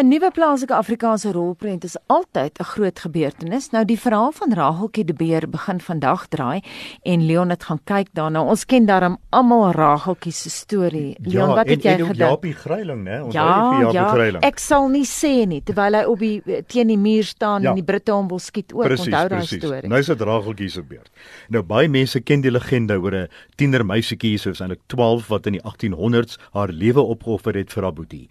'n Nuwe plaaslike Afrikaanse rolprent is altyd 'n groot gebeurtenis. Nou die verhaal van Rageltjie de Beer begin vandag draai en Leon het gaan kyk daarna. Ons ken daarom almal Rageltjie se storie. Leon, ja, wat het en, jy en gedink? Jaapie Greiling, né? Ons Ja, nie vir ja, Jaapie Greiling. ek sal nie sê nie terwyl hy op die teen die muur staan Ja. en die Britte hom wil skiet ook. Presies, Onthou daai storie. Nou is dit Rageltjie se beurt. Nou baie mense ken die legende oor 'n tiener meisietjie soos eintlik 12 wat in die 1800s haar lewe opgeoffer het vir haar boetie.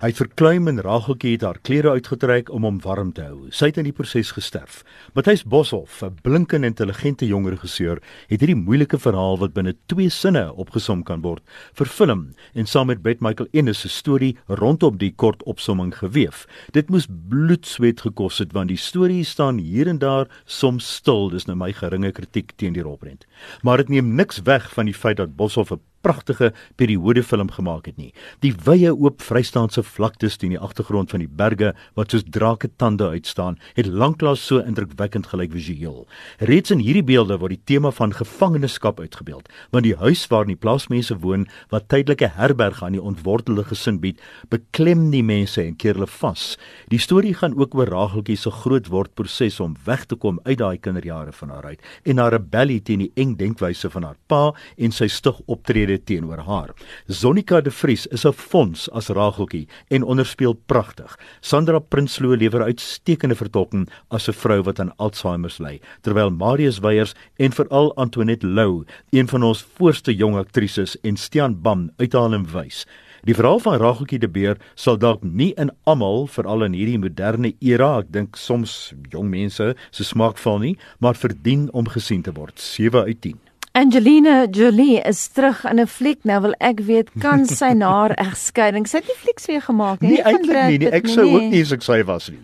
Hy het verkleim en Rageltjie het haar klere uitgetrek om hom warm te hou. Sy het in die proses gesterf. Matthys Boshoff, 'n blink en intelligente jong regisseur, het hierdie moeilike verhaal wat binne twee sinne opgesom kan word, verfilm en saam met Brett Michael Ennis se storie rondom die kort opsomming geweef. Dit moes bloedsweet gekos het want die storie staan hier en daar soms stil. Dis nou my geringe kritiek teen die rolprent. Maar dit neem niks weg van die feit dat Boshoff 'n pragtige periodefilm gemaak het nie. Die wye oop vrystaanse vlaktes teen die agtergrond van die berge wat soos drake tande uitstaan, het lanklaas so indrukwekkend gelyk visueel. Reeds in hierdie beelde word die tema van gevangenskap uitgebeeld, want die huis waarin die plaasmense woon, wat tydelike herberg aan die ontwortelde gesin bied, beklem die mense en keer hulle vas. Die storie gaan ook oor Rageltjie se grootword proses om weg te kom uit daai kinderjare van haar uit en haar rebellie teen die eng denkwyse van haar pa en sy stug optrede teenoor haar. Zonika de Vries is 'n fonds as Rageltjie en onderspeel pragtig. Sandra Prinsloo lewer uitstekende vertolking as 'n vrou wat aan Alzheimer ly, terwyl Marius Weyers en veral Antoinette Lou, een van ons voorste jong aktrises en Stian Bam uithaal en wys. Die verhaal van Rageltjie de Beer sal dalk nie in almal, veral in hierdie moderne era, ek dink soms jong mense se smaak val nie, maar verdien om gesien te word. 7 uit 10. Angelina Jolie is terug in 'n fliek. Nou wil ek weet kan sy na haar egskeiding, sy het nie flieks weer gemaak nie. Nee, eintlik nie, nie. Pitt Ek sou nie. ook nie as ek sy was nie.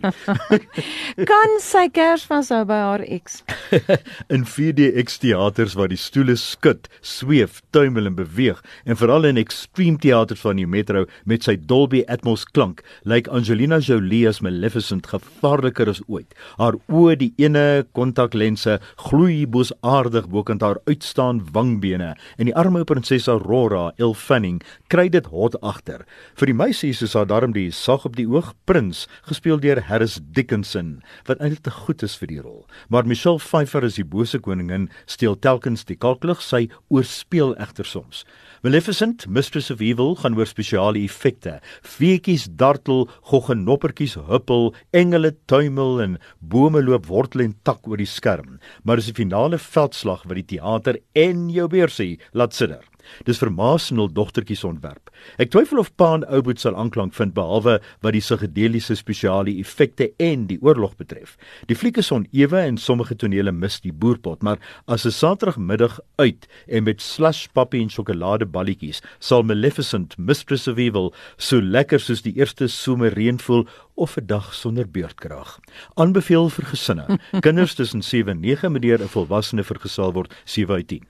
kan sy Kersfees hou by haar eks. in 4DX teaters waar die stoele skud, sweef, tuimel en beweeg en veral in Extreme teaters van die Metro met sy Dolby Atmos klank, lyk Angelina Jolie as Maleficent gevaarliker as ooit. Haar oë, die ene kontaklense, gloei boosaardig bokant haar uitstaan wangbene en die arme prinses Aurora, Elle Fanning, kry dit hot agter. Vir die meisie is haar darm die sag op die oog prins, gespeel deur Harris Dickinson, wat eintlik te goed is vir die rol. Maar Michelle Pfeiffer as die bose koningin steel telkens die kalklig, sy oorspeel egter soms. Maleficent, Mistress of Evil gaan oor spesiale effekte. Feetjies dartel, goggenoppertjies huppel, engele tuimel en bome loop wortel en tak oor die skerm. Maar dis die finale veldslag wat die teater en jou beursie laat sidder. Dis vir ma se nul dogtertjies ontwerp. Ek twyfel of Pa en Ouboet sal aanklank vind behalwe wat die psigedeliese spesiale effekte en die oorlog betref. Die fliek is onewe en sommige tonele mis die boerpot, maar as 'n Saterdagmiddag uit en met slush pappie en sjokoladeballetjies sal Maleficent Mistress of Evil so lekker soos die eerste somerreën voel of 'n dag sonder beurtkrag. Aanbeveel vir gesinne. Kinders tussen 7 en 9 moet deur 'n volwassene vergesel word 7 uit 10.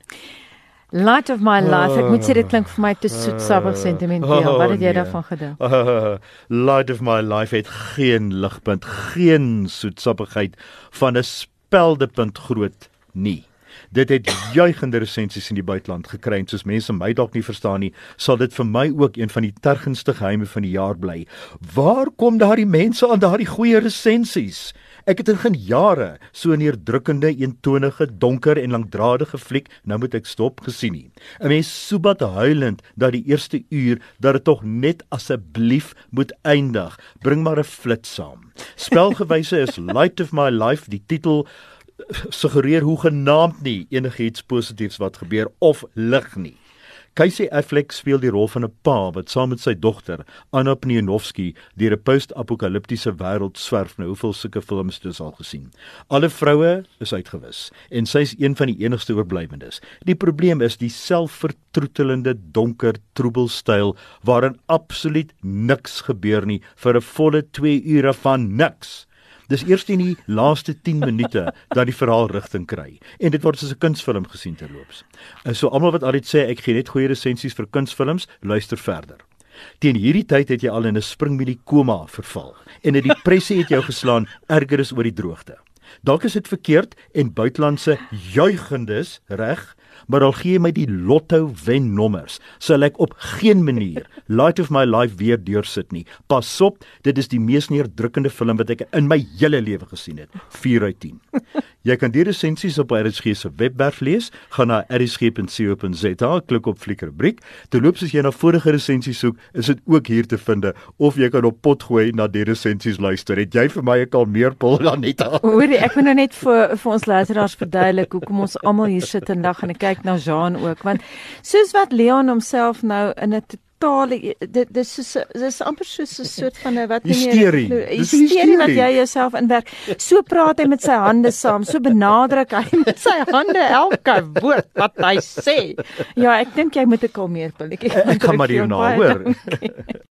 Light of my life. Ek moet sê dit klink vir my te soetsappig sentimenteel. Wat het jy nee. daarvan gedink? Uh, Light of my life het geen ligpunt, geen soetsappigheid van 'n speldepunt groot nie. Dit het juigende resensies in die buiteland gekry en soos mense my dalk nie verstaan nie, sal dit vir my ook een van die tergendste geheime van die jaar bly. Waar kom daardie mense aan daardie goeie resensies? Ek het in geen jare so 'n neerdrukkende, eentonige, donker en langdradige fliek, nou moet ek stop, gesien nie. 'n Mens soebat huilend dat die eerste uur dat dit tog net asseblief moet eindig. Bring maar 'n flits saam. Spelgewyse is Light of My Life, die titel suggereer hoe genaamd nie enigiets positiefs wat gebeur of lig nie. Casey Affleck speel die rol van 'n pa wat saam met sy dogter, Anna Pnienovsky, deur 'n post-apokaliptiese wêreld swerf. Nou, hoeveel sulke films het ons al gesien? Alle vroue is uitgewis en sy is een van die enigste oorblywendes. Die probleem is die selfvertroetelende donker troebelstyl waarin absoluut niks gebeur nie vir 'n volle 2 ure van niks. Dis eers in die laaste 10 minute dat die verhaal rigting kry en dit word soos 'n kunsfilm gesien terloops. En so almal wat altyd sê ek gee net goeie resensies vir kunsfilms, luister verder. Teen hierdie tyd het jy al in 'n springmielie koma verval en 'n depressie het jou geslaan, erger is oor die droogte. Dalk is dit verkeerd en buitelandse juigendes, reg? maar al gee jy my die lotto wen nommers, sal ek op geen manier Light of My Life weer deursit nie. Pas op, dit is die mees neerdrukkende film wat ek in my hele lewe gesien het. 4 uit 10. Jy kan die resensies op RSG se webwerf lees. Gaan na rsg.co.za, klik op fliekrubriek. Terloops as jy na vorige resensies soek, is dit ook hier te vind of jy kan op pot gooi na die resensies luister. Het jy vir my 'n kalmeerpil dan net? Hoorie, ek moet nou net vir vir ons luisteraars verduidelik hoekom ons almal hier sit en lag en kyk na Jean ook, want soos wat Leon homself nou in 'n totale dit dis so dis amper soos 'n soort van 'n wat nie hysterie. Hysterie wat jy jouself inwerk so praat hy met sy hande saam so benadruk hy met sy hande elke woord wat hy sê. Ja ek dink jy moet 'n kalmeerpilletjie ek gaan maar hierna hoor